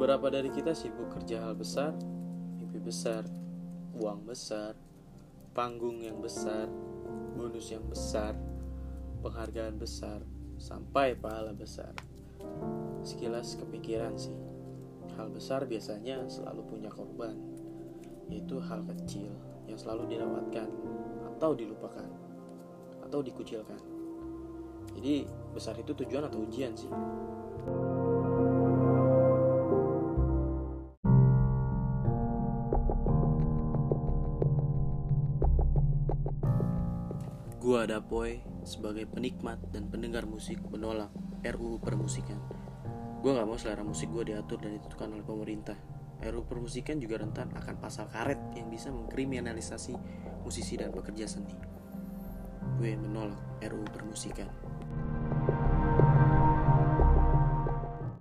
Beberapa dari kita sibuk kerja hal besar, mimpi besar, uang besar, panggung yang besar, bonus yang besar, penghargaan besar, sampai pahala besar. Sekilas kepikiran sih, hal besar biasanya selalu punya korban, yaitu hal kecil yang selalu dilewatkan atau dilupakan atau dikucilkan. Jadi besar itu tujuan atau ujian sih. Gua Dapoy sebagai penikmat dan pendengar musik menolak RUU permusikan. Gua nggak mau selera musik gue diatur dan ditentukan oleh pemerintah. RUU permusikan juga rentan akan pasal karet yang bisa mengkriminalisasi musisi dan pekerja seni. Gue menolak RUU permusikan.